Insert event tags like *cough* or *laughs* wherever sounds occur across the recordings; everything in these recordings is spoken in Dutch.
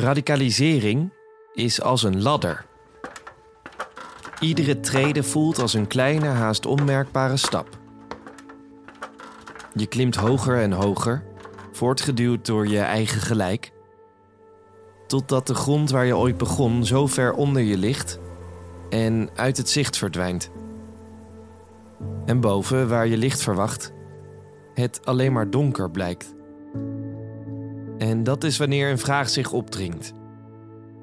Radicalisering is als een ladder. Iedere trede voelt als een kleine, haast onmerkbare stap. Je klimt hoger en hoger, voortgeduwd door je eigen gelijk, totdat de grond waar je ooit begon zo ver onder je ligt en uit het zicht verdwijnt. En boven, waar je licht verwacht, het alleen maar donker blijkt. En dat is wanneer een vraag zich opdringt.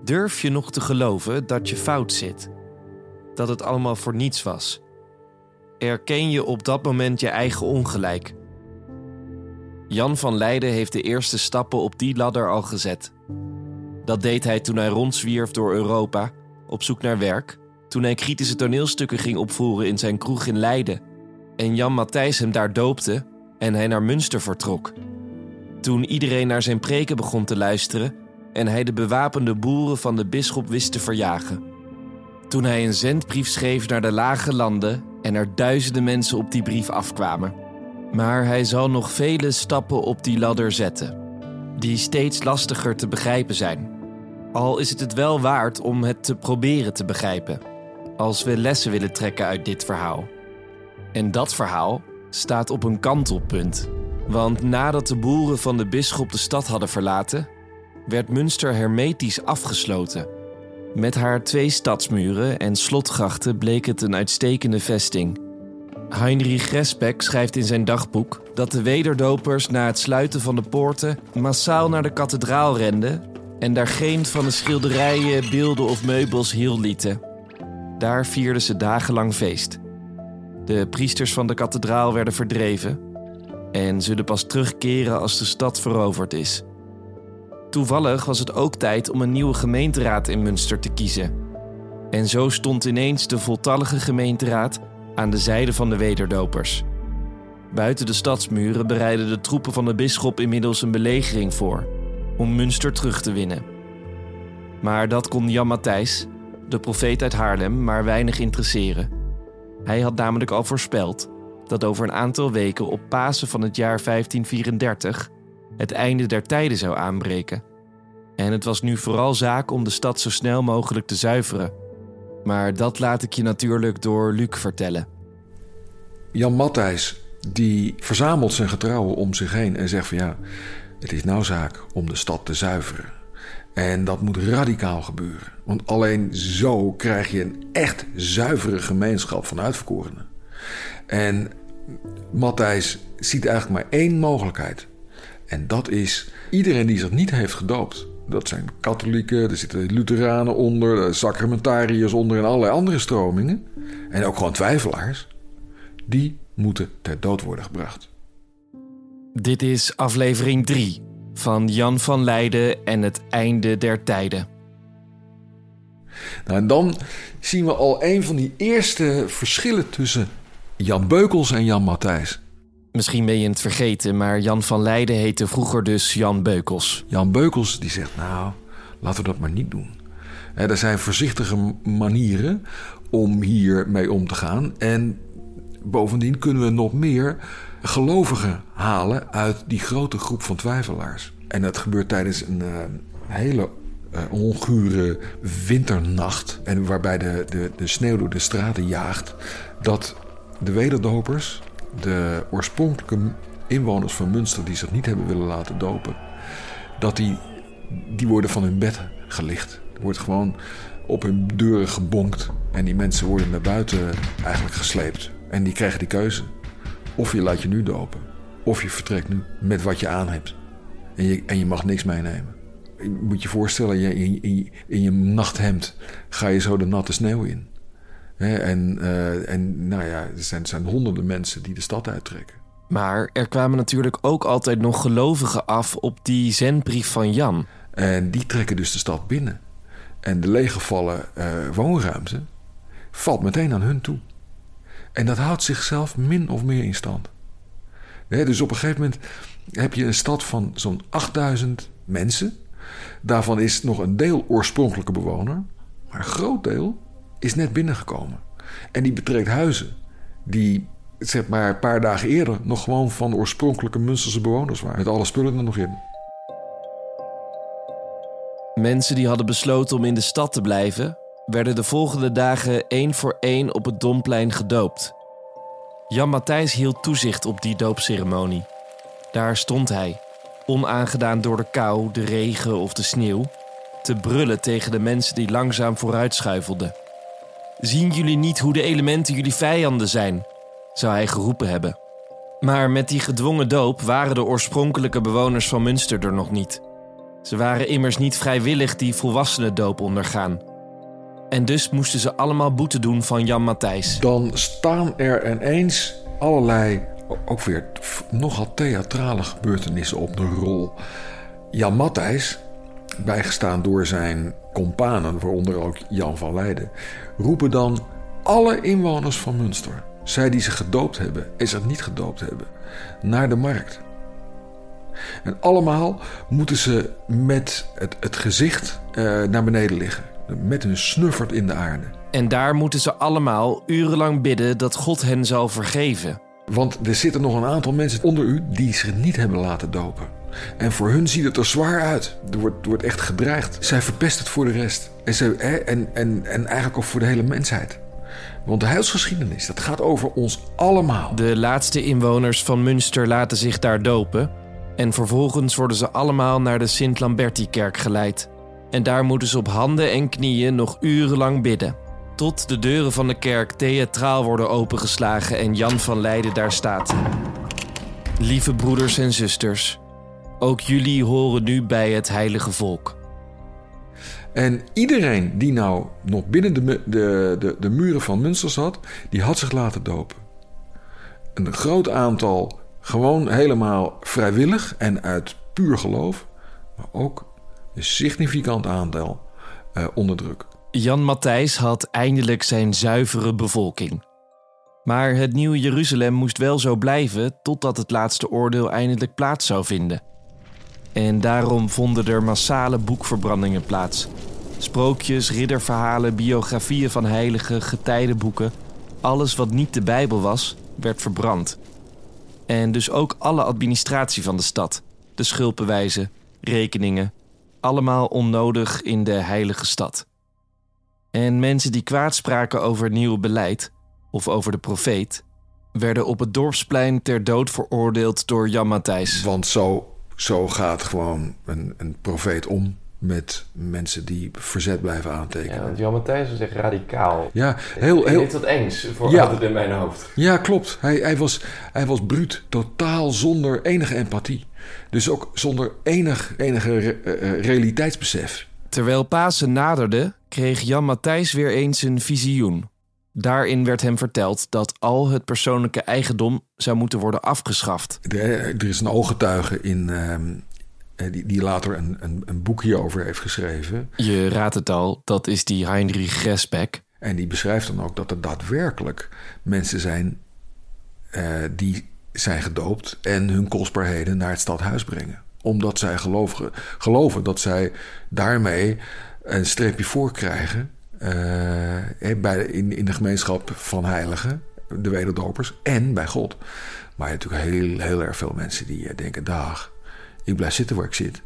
Durf je nog te geloven dat je fout zit? Dat het allemaal voor niets was? Erken je op dat moment je eigen ongelijk? Jan van Leiden heeft de eerste stappen op die ladder al gezet. Dat deed hij toen hij rondzwierf door Europa, op zoek naar werk, toen hij kritische toneelstukken ging opvoeren in zijn kroeg in Leiden en Jan Matthijs hem daar doopte en hij naar Münster vertrok. Toen iedereen naar zijn preken begon te luisteren en hij de bewapende boeren van de bisschop wist te verjagen. Toen hij een zendbrief schreef naar de lage landen en er duizenden mensen op die brief afkwamen. Maar hij zal nog vele stappen op die ladder zetten, die steeds lastiger te begrijpen zijn. Al is het het wel waard om het te proberen te begrijpen, als we lessen willen trekken uit dit verhaal. En dat verhaal staat op een kantelpunt. Want nadat de boeren van de bisschop de stad hadden verlaten, werd Münster hermetisch afgesloten. Met haar twee stadsmuren en slotgrachten bleek het een uitstekende vesting. Heinrich Resbeck schrijft in zijn dagboek dat de wederdopers na het sluiten van de poorten massaal naar de kathedraal renden en daar geen van de schilderijen, beelden of meubels heel lieten. Daar vierden ze dagenlang feest. De priesters van de kathedraal werden verdreven en zullen pas terugkeren als de stad veroverd is. Toevallig was het ook tijd om een nieuwe gemeenteraad in Münster te kiezen. En zo stond ineens de voltallige gemeenteraad aan de zijde van de wederdopers. Buiten de stadsmuren bereidden de troepen van de bisschop inmiddels een belegering voor om Münster terug te winnen. Maar dat kon Jan Matthijs, de profeet uit Haarlem, maar weinig interesseren. Hij had namelijk al voorspeld dat over een aantal weken op Pasen van het jaar 1534 het einde der tijden zou aanbreken. En het was nu vooral zaak om de stad zo snel mogelijk te zuiveren. Maar dat laat ik je natuurlijk door Luc vertellen. Jan Matthijs die verzamelt zijn getrouwen om zich heen en zegt van ja, het is nou zaak om de stad te zuiveren. En dat moet radicaal gebeuren. Want alleen zo krijg je een echt zuivere gemeenschap van uitverkorenen. En Matthijs ziet eigenlijk maar één mogelijkheid. En dat is iedereen die zich niet heeft gedoopt. Dat zijn katholieken, er zitten Lutheranen onder, sacramentariërs onder en allerlei andere stromingen. En ook gewoon twijfelaars. Die moeten ter dood worden gebracht. Dit is aflevering 3 van Jan van Leiden en het einde der tijden. Nou, en dan zien we al een van die eerste verschillen tussen Jan Beukels en Jan Matthijs. Misschien ben je het vergeten, maar Jan van Leiden heette vroeger dus Jan Beukels. Jan Beukels die zegt, nou, laten we dat maar niet doen. Er zijn voorzichtige manieren om hiermee om te gaan. En bovendien kunnen we nog meer gelovigen halen uit die grote groep van twijfelaars. En dat gebeurt tijdens een uh, hele uh, ongure winternacht. En waarbij de, de, de sneeuw door de straten jaagt. Dat de wederdopers, de oorspronkelijke inwoners van Münster die zich niet hebben willen laten dopen, dat die, die worden van hun bed gelicht. Er wordt gewoon op hun deuren gebonkt. En die mensen worden naar buiten eigenlijk gesleept. En die krijgen die keuze. Of je laat je nu dopen. Of je vertrekt nu met wat je aan hebt. En je, en je mag niks meenemen. Je moet je voorstellen, je, in, in, in, je nachthemd ga je zo de natte sneeuw in. En, uh, en nou ja, er zijn, zijn honderden mensen die de stad uittrekken. Maar er kwamen natuurlijk ook altijd nog gelovigen af op die zendbrief van Jan. En die trekken dus de stad binnen. En de leeggevallen uh, woonruimte valt meteen aan hun toe. En dat houdt zichzelf min of meer in stand. dus op een gegeven moment heb je een stad van zo'n 8000 mensen. Daarvan is nog een deel oorspronkelijke bewoner. Maar een groot deel is net binnengekomen. En die betrekt huizen die zeg maar een paar dagen eerder nog gewoon van de oorspronkelijke Münsterse bewoners waren. Met alle spullen er nog in. mensen die hadden besloten om in de stad te blijven, werden de volgende dagen één voor één op het Domplein gedoopt. Jan Matthijs hield toezicht op die doopceremonie. Daar stond hij, onaangedaan door de kou, de regen of de sneeuw, te brullen tegen de mensen die langzaam vooruitschuifelden. Zien jullie niet hoe de elementen jullie vijanden zijn? zou hij geroepen hebben. Maar met die gedwongen doop waren de oorspronkelijke bewoners van Münster er nog niet. Ze waren immers niet vrijwillig die volwassenendoop ondergaan. En dus moesten ze allemaal boete doen van Jan Matthijs. Dan staan er ineens allerlei, ook weer nogal theatrale gebeurtenissen op de rol. Jan Matthijs, bijgestaan door zijn companen, waaronder ook Jan van Leiden, roepen dan alle inwoners van Münster, zij die zich gedoopt hebben en zich niet gedoopt hebben, naar de markt. En allemaal moeten ze met het, het gezicht uh, naar beneden liggen, met hun snuffert in de aarde. En daar moeten ze allemaal urenlang bidden dat God hen zal vergeven. Want er zitten nog een aantal mensen onder u die zich niet hebben laten dopen. En voor hun ziet het er zwaar uit. Er wordt, echt gedreigd. Zij verpest het voor de rest. En, ze, en, en, en eigenlijk ook voor de hele mensheid. Want de heilsgeschiedenis, dat gaat over ons allemaal. De laatste inwoners van Münster laten zich daar dopen. En vervolgens worden ze allemaal naar de Sint-Lamberti-kerk geleid. En daar moeten ze op handen en knieën nog urenlang bidden. Tot de deuren van de kerk theatraal worden opengeslagen en Jan van Leiden daar staat. Lieve broeders en zusters, ook jullie horen nu bij het heilige volk. En iedereen die nou nog binnen de, de, de, de muren van Münster zat, die had zich laten dopen. Een groot aantal gewoon helemaal vrijwillig en uit puur geloof, maar ook een significant aandeel uh, onder druk. Jan Matthijs had eindelijk zijn zuivere bevolking. Maar het nieuwe Jeruzalem moest wel zo blijven totdat het laatste oordeel eindelijk plaats zou vinden. En daarom vonden er massale boekverbrandingen plaats. Sprookjes, ridderverhalen, biografieën van heiligen, getijdenboeken, alles wat niet de Bijbel was, werd verbrand. En dus ook alle administratie van de stad, de schulpenwijzen, rekeningen, allemaal onnodig in de heilige stad. En mensen die kwaad spraken over het nieuwe beleid of over de profeet, werden op het dorpsplein ter dood veroordeeld door Jan Matthijs. Want zo, zo gaat gewoon een, een profeet om met mensen die verzet blijven aantekenen. Ja, want Jan Matthijs was echt radicaal. Ja, heel... heel dit wat engs voor ja, altijd in mijn hoofd. Ja, klopt. Hij, hij, was, hij was bruut, totaal zonder enige empathie. Dus ook zonder enig, enige uh, realiteitsbesef. Terwijl Pasen naderde, kreeg Jan Matthijs weer eens een visioen. Daarin werd hem verteld dat al het persoonlijke eigendom zou moeten worden afgeschaft. er is een ooggetuige in, ehm, eh, die, die later een, een, een, boek hierover heeft geschreven. Je raadt het al, dat is die Heinrich Gresbeck. En die beschrijft dan ook dat er daadwerkelijk mensen zijn uh, die zijn gedoopt en hun kostbaarheden naar het stadhuis brengen. Omdat zij geloven, geloven dat zij daarmee een streepje voor krijgen uh, bij, in, in de gemeenschap van heiligen, de wederdopers, en bij God. Maar je hebt natuurlijk heel, heel erg veel mensen die denken: dag, ik blijf zitten waar ik zit.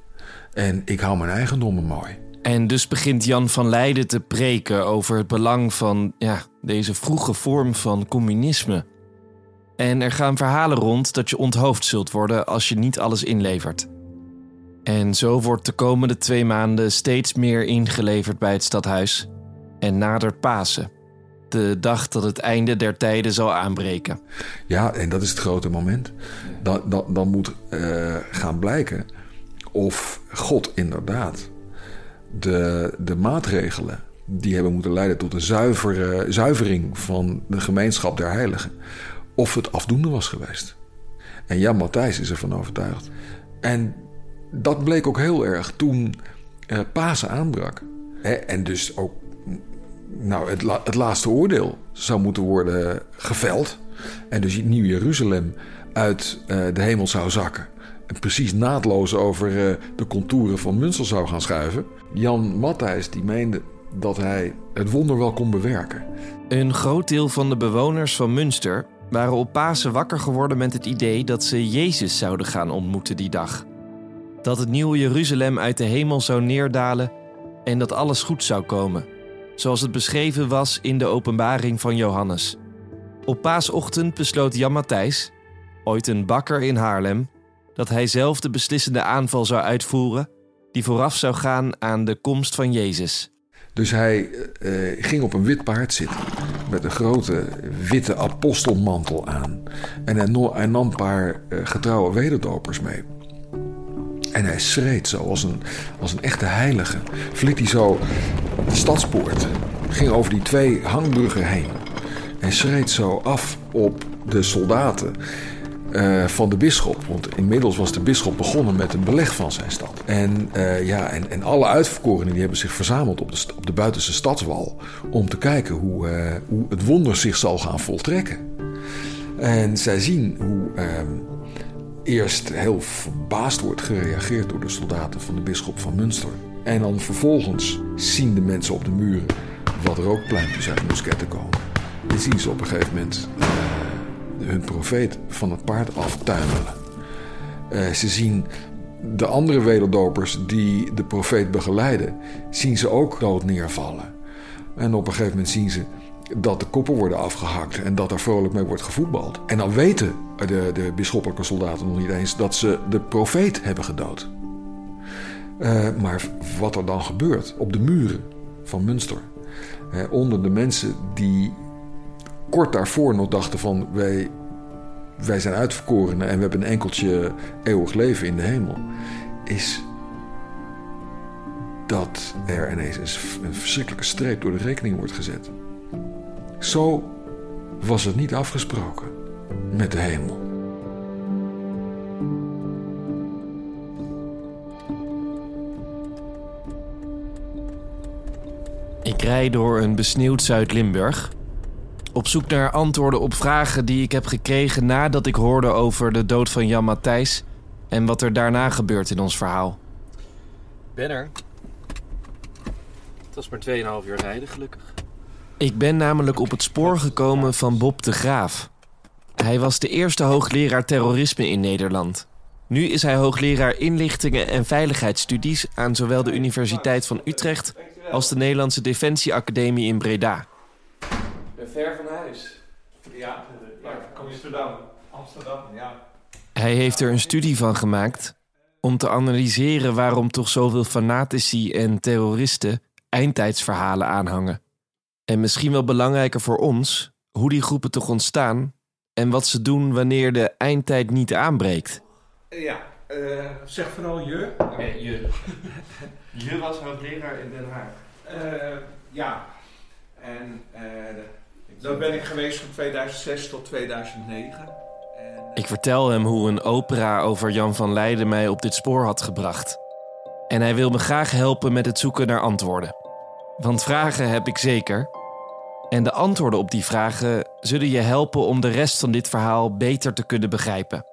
En ik hou mijn eigendommen mooi. En dus begint Jan van Leiden te preken over het belang van ja, deze vroege vorm van communisme. En er gaan verhalen rond dat je onthoofd zult worden als je niet alles inlevert. En zo wordt de komende twee maanden steeds meer ingeleverd bij het stadhuis. En nadert Pasen, de dag dat het einde der tijden zal aanbreken. Ja, en dat is het grote moment. Dan, dan, dan moet uh, gaan blijken of God inderdaad de, de maatregelen die hebben moeten leiden tot een zuivere, zuivering van de gemeenschap der heiligen, of het afdoende was geweest. En Jan Matthijs is ervan overtuigd. En dat bleek ook heel erg toen uh, Pasen aanbrak. En dus ook nou, het, het laatste oordeel zou moeten worden geveld. En dus Nieuw Jeruzalem uit uh, de hemel zou zakken. En precies naadloos over uh, de contouren van Münster zou gaan schuiven. Jan Matthijs die meende dat hij het wonder wel kon bewerken. Een groot deel van de bewoners van Münster waren op Pasen wakker geworden met het idee dat ze Jezus zouden gaan ontmoeten die dag. Dat het nieuwe Jeruzalem uit de hemel zou neerdalen en dat alles goed zou komen, zoals het beschreven was in de openbaring van Johannes. Op paasochtend besloot Jan Matthijs, ooit een bakker in Haarlem, dat hij zelf de beslissende aanval zou uitvoeren die vooraf zou gaan aan de komst van Jezus. Dus hij eh, ging op een wit paard zitten met een grote witte apostelmantel aan. En hij, nam een paar uh, getrouwe wederdopers mee. En hij schreed zo als een, als een echte heilige. Vliet hij zo de stadspoort. Ging over die twee hangbruggen heen. En schreed zo af op de soldaten. Uh, van de bisschop. Want inmiddels was de bisschop begonnen met een beleg van zijn stad. En, uh, ja, en, en alle uitverkorenen die hebben zich verzameld op de, op de buitenste stadswal. om te kijken hoe, uh, hoe het wonder zich zal gaan voltrekken. En zij zien hoe ehm, eerst heel verbaasd wordt gereageerd door de soldaten van de bisschop van Münster. En dan vervolgens zien de mensen op de muren wat rookpluimpjes uit musketten komen. En zien ze op een gegeven moment hun profeet van het paard aftuimelen. Uh, ze zien de andere wederdopers die de profeet begeleiden, zien ze ook dood neervallen. En op een gegeven moment zien ze dat de koppen worden afgehakt en dat er vrolijk mee wordt gevoetbald. En dan weten de, de bisschoppelijke soldaten nog niet eens dat ze de profeet hebben gedood. Uh, maar wat er dan gebeurt op de muren van Münster, uh, onder de mensen die kort daarvoor nog dachten van wij, wij zijn uitverkorenen en we hebben een enkeltje eeuwig leven in de hemel, is dat er ineens een verschrikkelijke streep door de rekening wordt gezet. Zo was het niet afgesproken met de hemel. Ik rijd door een besneeuwd Zuid-Limburg op zoek naar antwoorden op vragen die ik heb gekregen nadat ik hoorde over de dood van Jan Matthijs en wat er daarna gebeurt in ons verhaal. Ben er. Het was maar 2,5 uur rijden, gelukkig. Ik ben namelijk op het spoor gekomen van Bob de Graaf. Hij was de eerste hoogleraar terrorisme in Nederland. Nu is hij hoogleraar inlichtingen en veiligheidsstudies aan zowel de Universiteit van Utrecht als de Nederlandse Defensieacademie in Breda ver van huis. Ja, Amsterdam. Amsterdam, ja. Hij heeft er een studie van gemaakt om te analyseren waarom toch zoveel fanatici en terroristen eindtijdsverhalen aanhangen. En misschien wel belangrijker voor ons, hoe die groepen toch ontstaan en wat ze doen wanneer de eindtijd niet aanbreekt. Ja, uh, zeg vooral je. Nee, je. *laughs* je was hoogleraar in Den Haag. Uh, ja, en uh, dat ben ik geweest van 2006 tot 2009. En, ik vertel hem hoe een opera over Jan van Leiden mij op dit spoor had gebracht. En hij wil me graag helpen met het zoeken naar antwoorden. Want vragen heb ik zeker. En de antwoorden op die vragen zullen je helpen om de rest van dit verhaal beter te kunnen begrijpen.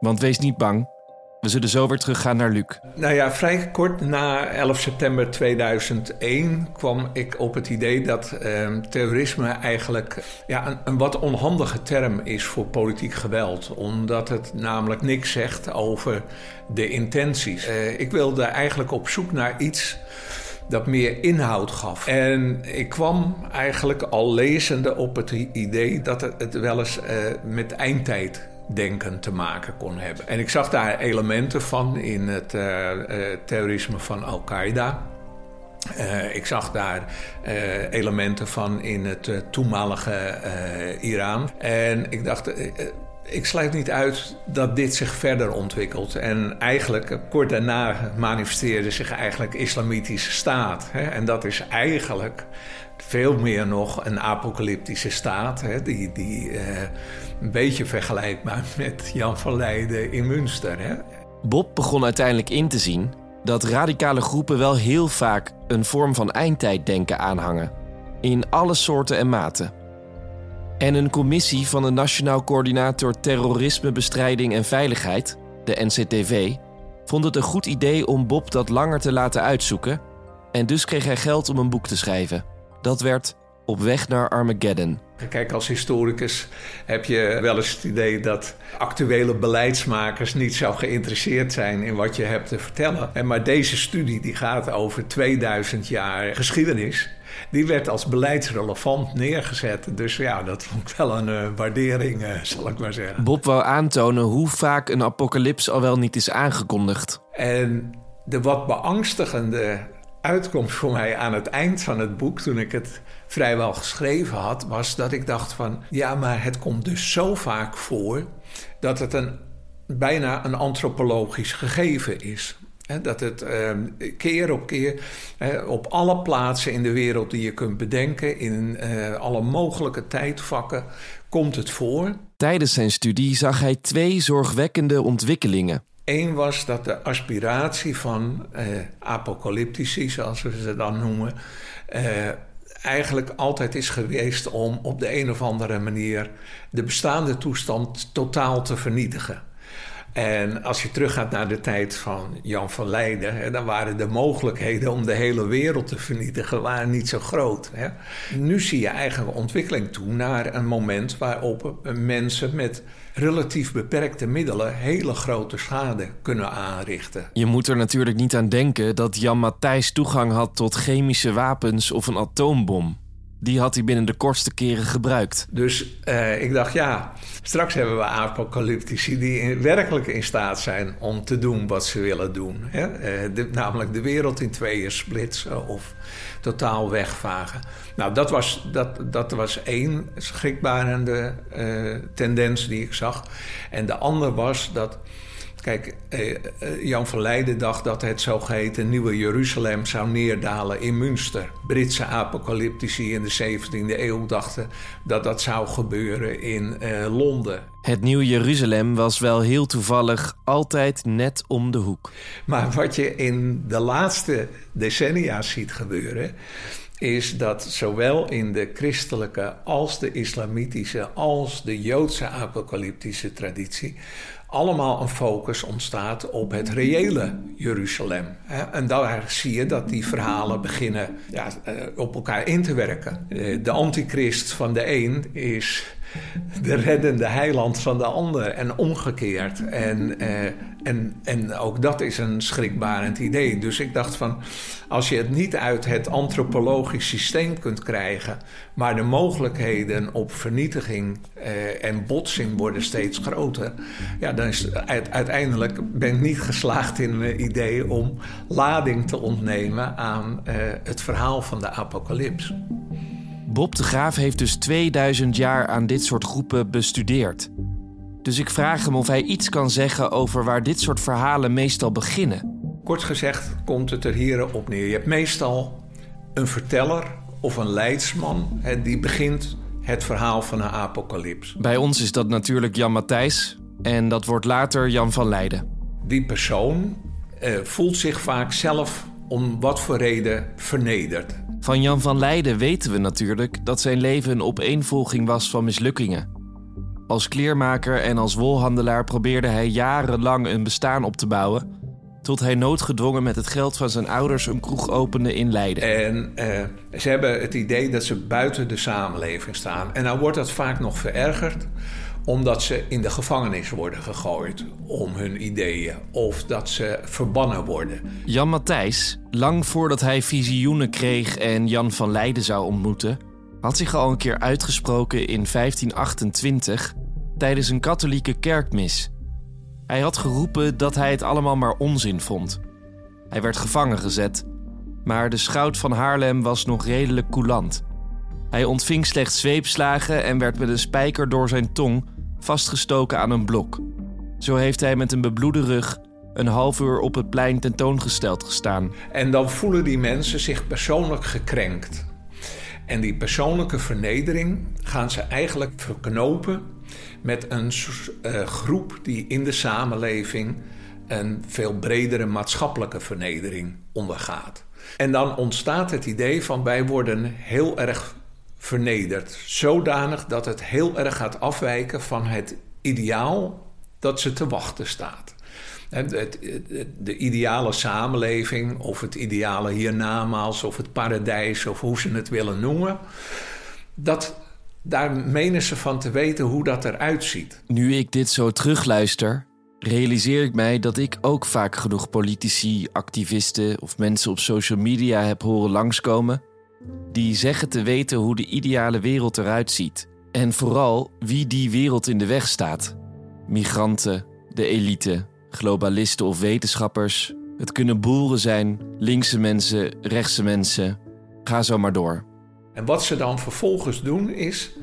Want wees niet bang, we zullen zo weer teruggaan naar Luc. Nou ja, vrij kort na 11 september 2001 kwam ik op het idee dat eh, terrorisme eigenlijk ja, een, een, wat onhandige term is voor politiek geweld. Omdat het namelijk niks zegt over de intenties. Uh, ik wilde eigenlijk op zoek naar iets dat meer inhoud gaf. En ik kwam eigenlijk al lezende op het idee dat het, wel eens uh, met eindtijd denken te maken kon hebben. En ik zag daar elementen van in het uh, uh, terrorisme van Al-Qaeda. Uh, ik zag daar elementen van in het toenmalige Iran. En ik dacht, ik sluit niet uit dat dit zich verder ontwikkelt. En eigenlijk, kort daarna manifesteerde zich eigenlijk islamitische staat. Hè? En dat is eigenlijk veel meer nog een apocalyptische staat, hè, die, die uh, een beetje vergelijkbaar *laughs* met Jan van Leiden in Münster. Hè. Bob begon uiteindelijk in te zien dat radicale groepen wel heel vaak een vorm van eindtijddenken aanhangen, in alle soorten en maten. En een commissie van de Nationaal Coördinator Terrorismebestrijding en Veiligheid, de NCTV, vond het een goed idee om Bob dat langer te laten uitzoeken. En dus kreeg hij geld om een boek te schrijven. Dat werd op weg naar Armageddon. Kijk, als historicus heb je wel eens het idee dat actuele beleidsmakers niet zo geïnteresseerd zijn in wat je hebt te vertellen. En maar deze studie die gaat over 2000 jaar geschiedenis. Die werd als beleidsrelevant neergezet. Dus ja, dat vond ik wel een uh, waardering, uh, zal ik maar zeggen. Bob wou aantonen hoe vaak een apocalyps al wel niet is aangekondigd. En de wat beangstigende uitkomst voor mij aan het eind van het boek, toen ik het vrijwel geschreven had, was dat ik dacht van ja, maar het komt dus zo vaak voor dat het een, bijna een antropologisch gegeven is. Dat het ehm, keer op keer op alle plaatsen in de wereld die je kunt bedenken, in uh, alle mogelijke tijdvakken, komt het voor. Tijdens zijn studie zag hij twee zorgwekkende ontwikkelingen. Eén was dat de aspiratie van eh, apocalyptici, zoals we ze dan noemen, eh, eigenlijk altijd is geweest om op de een of andere manier de bestaande toestand totaal te vernietigen. En als je teruggaat naar de tijd van Jan van Leiden, hè, dan waren de mogelijkheden om de hele wereld te vernietigen waren niet zo groot. Hè. Nu zie je eigenlijk ontwikkeling toe naar een moment waarop mensen met relatief beperkte middelen hele grote schade kunnen aanrichten. Je moet er natuurlijk niet aan denken dat Jan Matthijs toegang had tot chemische wapens of een atoombom. Die had hij binnen de kortste keren gebruikt. Dus uh, ik dacht, ja, straks hebben we apocalyptici die in, werkelijk in staat zijn om te doen wat ze willen doen. Hè? De, namelijk de wereld in tweeën splitsen of totaal wegvagen. Nou, dat was, dat, dat was één schrikbarende uh, tendens die ik zag. En de ander was dat Kijk, eh, eh, Jan van Leiden dacht dat het zogeheten Nieuwe Jeruzalem zou neerdalen in Münster. Britse apocalyptici in de 17e eeuw dachten dat dat zou gebeuren in eh, Londen. Het Nieuwe Jeruzalem was wel heel toevallig altijd net om de hoek. Maar wat je in de laatste decennia ziet gebeuren is dat zowel in de christelijke als de islamitische als de joodse apocalyptische traditie allemaal een focus ontstaat op het reële Jeruzalem. En daar zie je dat die verhalen beginnen ja, eh, op elkaar in te werken. Eh, de antichrist van de een is de reddende heiland van de ander en omgekeerd. En, eh, en, en ook dat is een schrikbarend idee. Dus ik dacht van, als je het niet uit het antropologisch systeem kunt krijgen, maar de mogelijkheden op vernietiging eh, en botsing worden steeds groter, ja, dan is uiteindelijk ben ik niet geslaagd in mijn idee om lading te ontnemen aan eh, het verhaal van de apocalyps. Bob de Graaf heeft dus 2000 jaar aan dit soort groepen bestudeerd. Dus ik vraag hem of hij iets kan zeggen over waar dit soort verhalen meestal beginnen. Kort gezegd komt het er hier op neer. Je hebt meestal een verteller of een leidsman die begint het verhaal van een apocalyps. Bij ons is dat natuurlijk Jan Matthijs en dat wordt later Jan van Leiden. Die persoon eh, voelt zich vaak zelf om wat voor reden vernederd. Van Jan van Leiden weten we natuurlijk dat zijn leven een opeenvolging was van mislukkingen. Als kleermaker en als wolhandelaar probeerde hij jarenlang een bestaan op te bouwen, tot hij noodgedwongen met het geld van zijn ouders een kroeg opende in Leiden. En uh, ze hebben het idee dat ze buiten de samenleving staan. En nou wordt dat vaak nog verergerd omdat ze in de gevangenis worden gegooid om hun ideeën of dat ze verbannen worden. Jan Matthijs, lang voordat hij visioenen kreeg en Jan van Leiden zou ontmoeten, had zich al een keer uitgesproken in 1528 tijdens een katholieke kerkmis. Hij had geroepen dat hij het allemaal maar onzin vond. Hij werd gevangen gezet, maar de schout van Haarlem was nog redelijk coulant. Hij ontving slechts zweepslagen en werd met een spijker door zijn tong vastgestoken aan een blok. Zo heeft hij met een bebloede rug een half uur op het plein tentoongesteld gestaan. En dan voelen die mensen zich persoonlijk gekrenkt. En die persoonlijke vernedering gaan ze eigenlijk verknopen met een uh, groep die in de samenleving een veel bredere maatschappelijke vernedering ondergaat. En dan ontstaat het idee van wij worden heel erg vernederd. Zodanig dat het heel erg gaat afwijken van het ideaal dat ze te wachten staat. De ideale samenleving, of het ideale hiernamaals, of het paradijs, of hoe ze het willen noemen. dat, daar menen ze van te weten hoe dat eruit ziet. Nu ik dit zo terugluister, realiseer ik mij dat ik ook vaak genoeg politici, activisten of mensen op social media heb horen langskomen die zeggen te weten hoe de ideale wereld eruit ziet. En vooral wie die wereld in de weg staat. Migranten, de elite, globalisten of wetenschappers. Het kunnen boeren zijn, linkse mensen, rechtse mensen. Ga zo maar door. En wat ze dan vervolgens doen is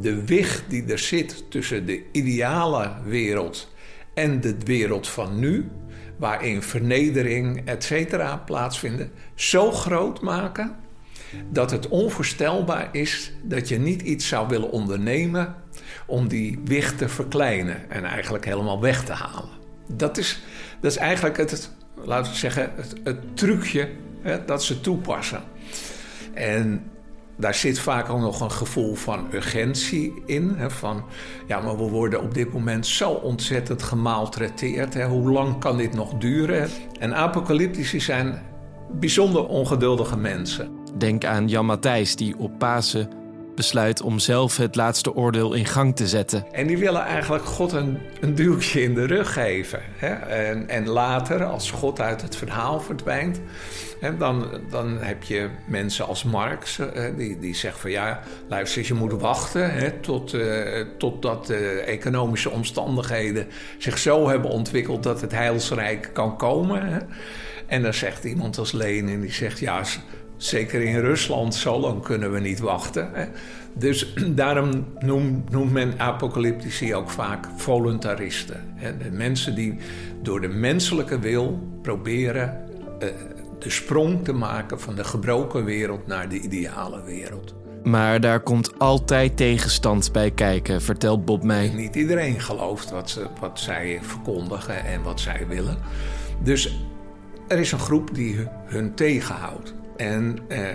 de weg die er zit tussen de ideale wereld en de wereld van nu, waarin vernedering, et cetera, plaatsvinden, zo groot maken dat het onvoorstelbaar is dat je niet iets zou willen ondernemen om die wicht te verkleinen en eigenlijk helemaal weg te halen. Dat is, dat is eigenlijk het, laten we zeggen, het, trucje hè, dat ze toepassen. En daar zit vaak ook nog een gevoel van urgentie in. Hè, van, ja, maar we worden op dit moment zo ontzettend gemaltreteerd. Hè, hoe lang kan dit nog duren? En apocalyptici zijn bijzonder ongeduldige mensen. Denk aan Jan Matthijs, die op Pasen besluit om zelf het laatste oordeel in gang te zetten. En die willen eigenlijk God een, een duwtje in de rug geven. Hè? En, en later, als God uit het verhaal verdwijnt, hè, dan, dan heb je mensen als Marx, hè, die, die zegt van ja, luister, je moet wachten hè, tot, uh, totdat de economische omstandigheden zich zo hebben ontwikkeld dat het heilsrijk kan komen. En dan zegt iemand als Lenin, die zegt ja Zeker in Rusland, zo lang kunnen we niet wachten. Hè. Dus *clears throat* daarom noemt, men apocalyptici ook vaak voluntaristen. De mensen die door de menselijke wil proberen eh, de sprong te maken van de gebroken wereld naar de ideale wereld. Maar daar komt altijd tegenstand bij kijken, vertelt Bob mij. Niet iedereen gelooft wat, ze, wat zij verkondigen en wat zij willen. Dus er is een groep die hun tegenhoudt. En eh,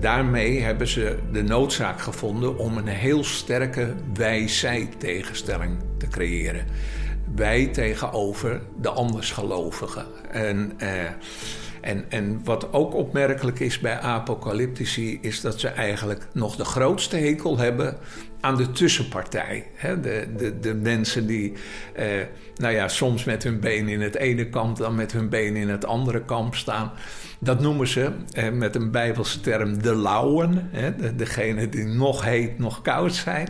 daarmee hebben ze de noodzaak gevonden om een heel sterke wij-zij-tegenstelling te creëren. Wij tegenover de andersgelovigen. En, eh, en, en wat ook opmerkelijk is bij apocalyptici, is dat ze eigenlijk nog de grootste hekel hebben aan de tussenpartij. Hè? De, de, de mensen die, eh, nou ja, soms met hun been in het ene kamp, dan met hun been in het andere kamp staan. Dat noemen ze eh, met een Bijbelse term de lauwen. Hè? De, degene die nog heet, nog koud zijn.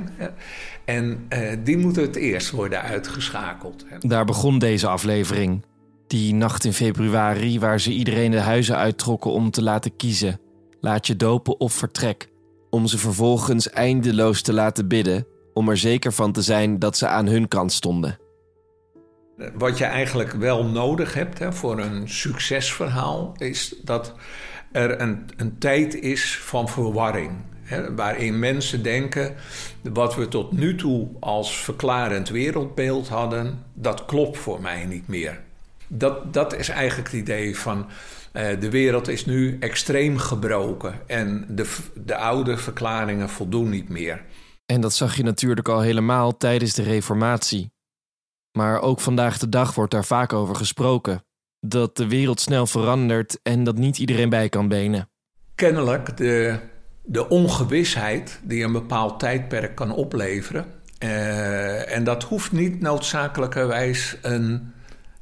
En eh, die moeten het eerst worden uitgeschakeld. Daar begon deze aflevering. Die nacht in februari, waar ze iedereen de huizen uittrokken om te laten kiezen. Laat je dopen of vertrek. Om ze vervolgens eindeloos te laten bidden, om er zeker van te zijn dat ze aan hun kant stonden. Wat je eigenlijk wel nodig hebt hè, voor een succesverhaal, is dat er een, een tijd is van verwarring. Waarin mensen denken, wat we tot nu toe als verklarend wereldbeeld hadden, dat klopt voor mij niet meer. Dat, dat is eigenlijk het idee van uh, de wereld is nu extreem gebroken en de, de oude verklaringen voldoen niet meer. En dat zag je natuurlijk al helemaal tijdens de Reformatie. Maar ook vandaag de dag wordt daar vaak over gesproken. Dat de wereld snel verandert en dat niet iedereen bij kan benen. Kennelijk de, de ongewisheid die een bepaald tijdperk kan opleveren. Uh, en dat hoeft niet noodzakelijkerwijs een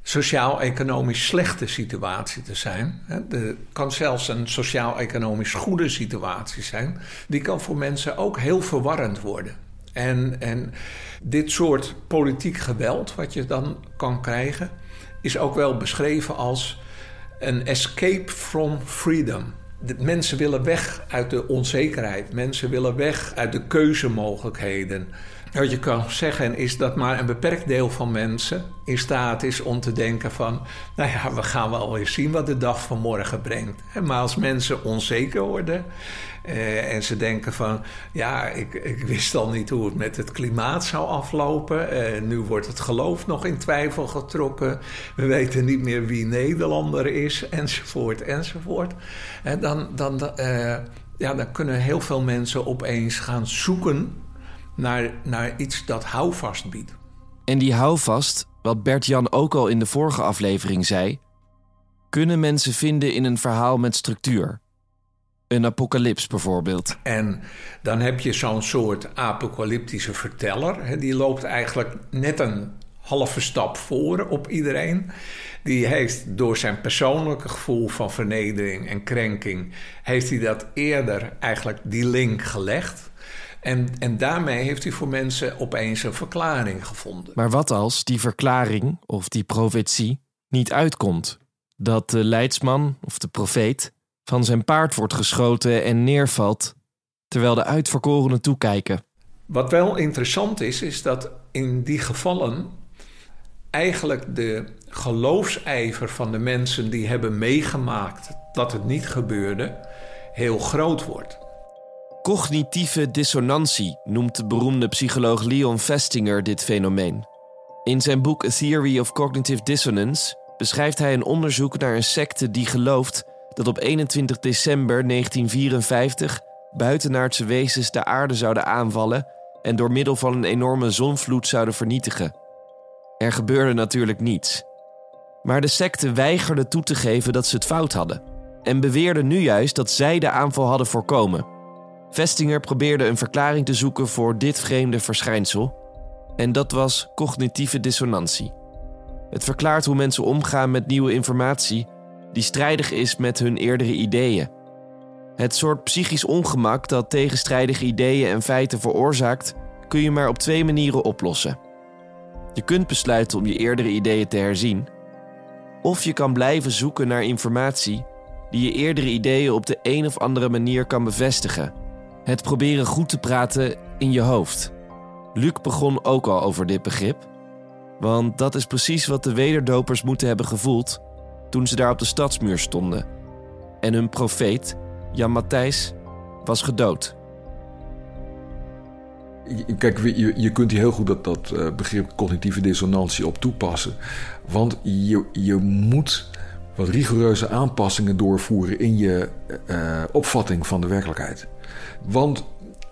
sociaal-economisch slechte situatie te zijn. Het kan zelfs een sociaal-economisch goede situatie zijn. Die kan voor mensen ook heel verwarrend worden. En, en dit soort politiek geweld, wat je dan kan krijgen, is ook wel beschreven als een escape from freedom. Mensen willen weg uit de onzekerheid. Mensen willen weg uit de keuzemogelijkheden. Wat je kan zeggen is dat maar een beperkt deel van mensen in staat is om te denken van... nou ja, we gaan wel weer zien wat de dag van morgen brengt. Maar als mensen onzeker worden eh, en ze denken van... ja, ik, ik wist al niet hoe het met het klimaat zou aflopen. Eh, nu wordt het geloof nog in twijfel getrokken. We weten niet meer wie Nederlander is, enzovoort, enzovoort. En dan, dan, eh, ja, dan kunnen heel veel mensen opeens gaan zoeken naar, naar iets dat houvast biedt. En die houvast, wat Bert Jan ook al in de vorige aflevering zei, kunnen mensen vinden in een verhaal met structuur. Een apocalyps bijvoorbeeld. En dan heb je zo'n soort apocalyptische verteller. Die loopt eigenlijk net een halve stap voor op iedereen. Die heeft door zijn persoonlijke gevoel van vernedering en krenking... heeft hij dat eerder eigenlijk die link gelegd. En, en daarmee heeft hij voor mensen opeens een verklaring gevonden. Maar wat als die verklaring of die profetie niet uitkomt? Dat de leidsman of de profeet van zijn paard wordt geschoten en neervalt, terwijl de uitverkorenen toekijken. Wat wel interessant is, is dat in die gevallen eigenlijk de geloofsijver van de mensen die hebben meegemaakt dat het niet gebeurde, heel groot wordt. Cognitieve dissonantie noemt de beroemde psycholoog Leon Festinger dit fenomeen. In zijn boek A Theory of Cognitive Dissonance beschrijft hij een onderzoek naar een secte die gelooft dat op 21 december 1954 buitenaardse wezens de aarde zouden aanvallen en door middel van een enorme zonvloed zouden vernietigen. Er gebeurde natuurlijk niets. Maar de secte weigerde toe te geven dat ze het fout hadden en beweerde nu juist dat zij de aanval hadden voorkomen. Vestinger probeerde een verklaring te zoeken voor dit vreemde verschijnsel en dat was cognitieve dissonantie. Het verklaart hoe mensen omgaan met nieuwe informatie die strijdig is met hun eerdere ideeën. Het soort psychisch ongemak dat tegenstrijdige ideeën en feiten veroorzaakt, kun je maar op twee manieren oplossen. Je kunt besluiten om je eerdere ideeën te herzien, of je kan blijven zoeken naar informatie die je eerdere ideeën op de een of andere manier kan bevestigen. Het proberen goed te praten in je hoofd. Luc begon ook al over dit begrip, want dat is precies wat de wederdopers moeten hebben gevoeld toen ze daar op de stadsmuur stonden. En hun profeet, Jan Matthijs, was gedood. Kijk, je, kunt hier heel goed dat, dat eh, begrip cognitieve dissonantie op toepassen. Want je, je moet wat rigoureuze aanpassingen doorvoeren in je uh, opvatting van de werkelijkheid. Want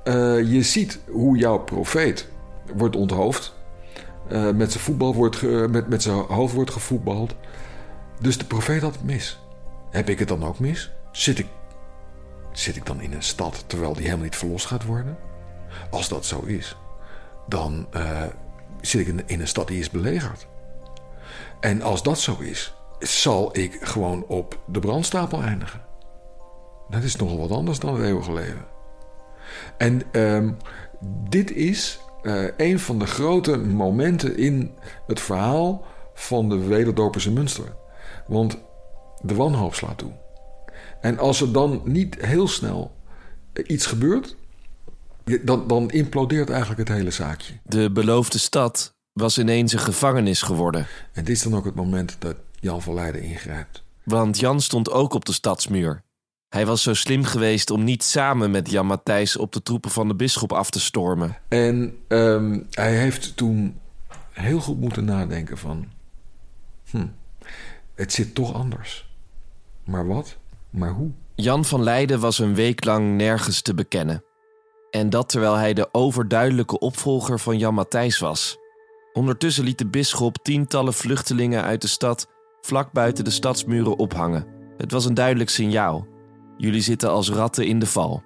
uh, je ziet hoe jouw profeet wordt onthoofd. Uh, met zijn voetbal wordt met, met zijn hoofd wordt gevoetbald. Dus de profeet had het mis. Heb ik het dan ook mis? Zit ik, zit ik dan in een stad terwijl die helemaal niet verlost gaat worden? Als dat zo is, dan uh, zit ik in, in een stad die is belegerd. En als dat zo is, zal ik gewoon op de brandstapel eindigen. Dat is nogal wat anders dan het eeuwige leven. En um, dit is uh, een van de grote momenten in het verhaal van de wederdoperse Münster. Want de wanhoop slaat toe. En als er dan niet heel snel iets gebeurt, dan, dan implodeert eigenlijk het hele zaakje. De beloofde stad was ineens een gevangenis geworden. En dit is dan ook het moment dat Jan van Leiden ingrijpt. Want Jan stond ook op de stadsmuur. Hij was zo slim geweest om niet samen met Jan Matthijs op de troepen van de bisschop af te stormen. En um, hij heeft toen heel goed moeten nadenken van... Hm, het zit toch anders. Maar wat? Maar hoe? Jan van Leiden was een week lang nergens te bekennen. En dat terwijl hij de overduidelijke opvolger van Jan Matthijs was. Ondertussen liet de bisschop tientallen vluchtelingen uit de stad vlak buiten de stadsmuren ophangen. Het was een duidelijk signaal. Jullie zitten als ratten in de val.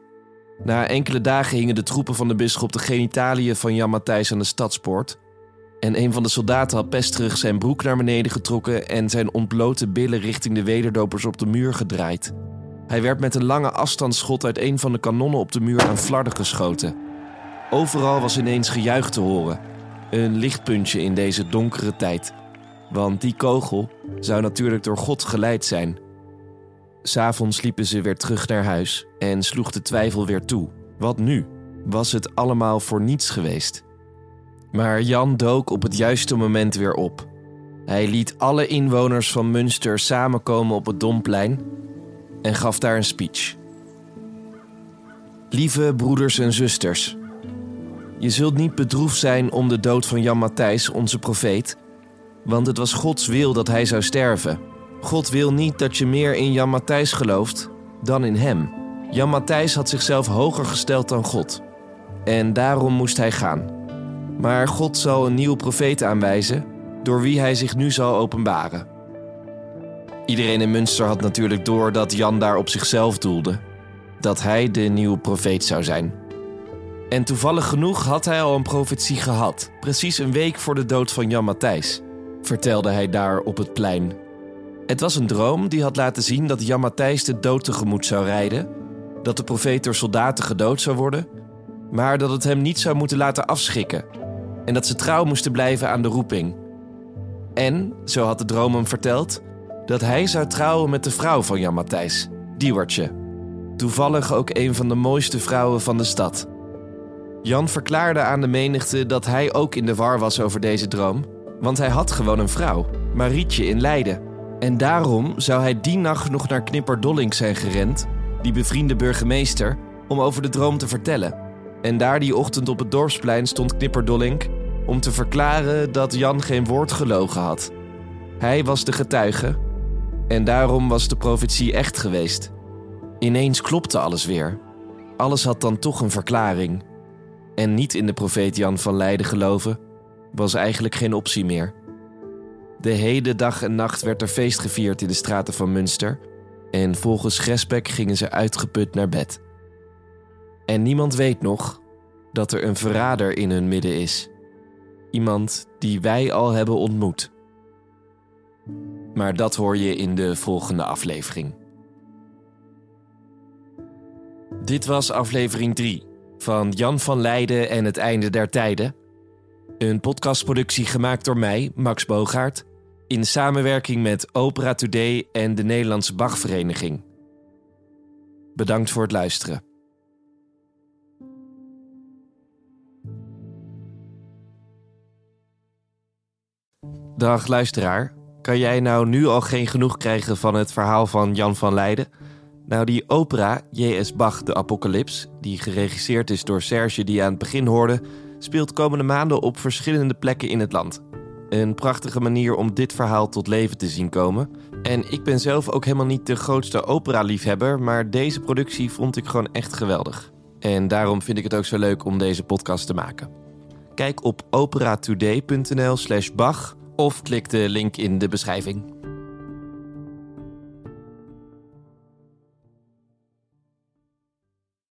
Na enkele dagen hingen de troepen van de bisschop de genitaliën van Jan Matthijs aan de stadspoort. En een van de soldaten had pest terug zijn broek naar beneden getrokken en zijn ontblote billen richting de wederdopers op de muur gedraaid. Hij werd met een lange afstandsschot uit een van de kanonnen op de muur aan flarden geschoten. Overal was ineens gejuich te horen. Een lichtpuntje in deze donkere tijd. Want die kogel zou natuurlijk door God geleid zijn. S'avonds liepen ze weer terug naar huis en sloeg de twijfel weer toe. Wat nu? Was het allemaal voor niets geweest? Maar Jan dook op het juiste moment weer op. Hij liet alle inwoners van Münster samenkomen op het Domplein en gaf daar een speech. Lieve broeders en zusters, je zult niet bedroefd zijn om de dood van Jan Matthijs, onze profeet, want het was Gods wil dat hij zou sterven. God wil niet dat je meer in Jan Matthijs gelooft dan in hem. Jan Matthijs had zichzelf hoger gesteld dan God. En daarom moest hij gaan. Maar God zal een nieuwe profeet aanwijzen, door wie hij zich nu zal openbaren. Iedereen in Münster had natuurlijk door dat Jan daar op zichzelf doelde. dat hij de nieuwe profeet zou zijn. En toevallig genoeg had hij al een profetie gehad, precies een week voor de dood van Jan Matthijs, vertelde hij daar op het plein. Het was een droom die had laten zien dat Jan Matthijs de dood tegemoet zou rijden, dat de profeet door soldaten gedood zou worden, maar dat het hem niet zou moeten laten afschrikken en dat ze trouw moesten blijven aan de roeping. En, zo had de droom hem verteld, dat hij zou trouwen met de vrouw van Jan Matthijs, Diewertje. Toevallig ook een van de mooiste vrouwen van de stad. Jan verklaarde aan de menigte dat hij ook in de war was over deze droom, want hij had gewoon een vrouw, Marietje in Leiden. En daarom zou hij die nacht nog naar Knipper Dollink zijn gerend, die bevriende burgemeester, om over de droom te vertellen. En daar die ochtend op het dorpsplein stond Knipper Dollink om te verklaren dat Jan geen woord gelogen had. Hij was de getuige en daarom was de profetie echt geweest. Ineens klopte alles weer. Alles had dan toch een verklaring. En niet in de profeet Jan van Leiden geloven was eigenlijk geen optie meer. De hele dag en nacht werd er feest gevierd in de straten van Münster en volgens Gresbeck gingen ze uitgeput naar bed. En niemand weet nog dat er een verrader in hun midden is. Iemand die wij al hebben ontmoet. Maar dat hoor je in de volgende aflevering. Dit was aflevering 3 van Jan van Leiden en het einde der tijden. Een podcastproductie gemaakt door mij, Max Bogaert, in samenwerking met Opera Today en de Nederlandse Bachvereniging. Bedankt voor het luisteren. Dag luisteraar, kan jij nou nu al geen genoeg krijgen van het verhaal van Jan van Leiden? Nou, die opera J.S. Bach, de Apocalyps, die geregisseerd is door Serge die aan het begin hoorde, speelt komende maanden op verschillende plekken in het land. Een prachtige manier om dit verhaal tot leven te zien komen. En ik ben zelf ook helemaal niet de grootste opera-liefhebber, maar deze productie vond ik gewoon echt geweldig. En daarom vind ik het ook zo leuk om deze podcast te maken. Kijk op operatoday.nl/slash Bach of klik de link in de beschrijving.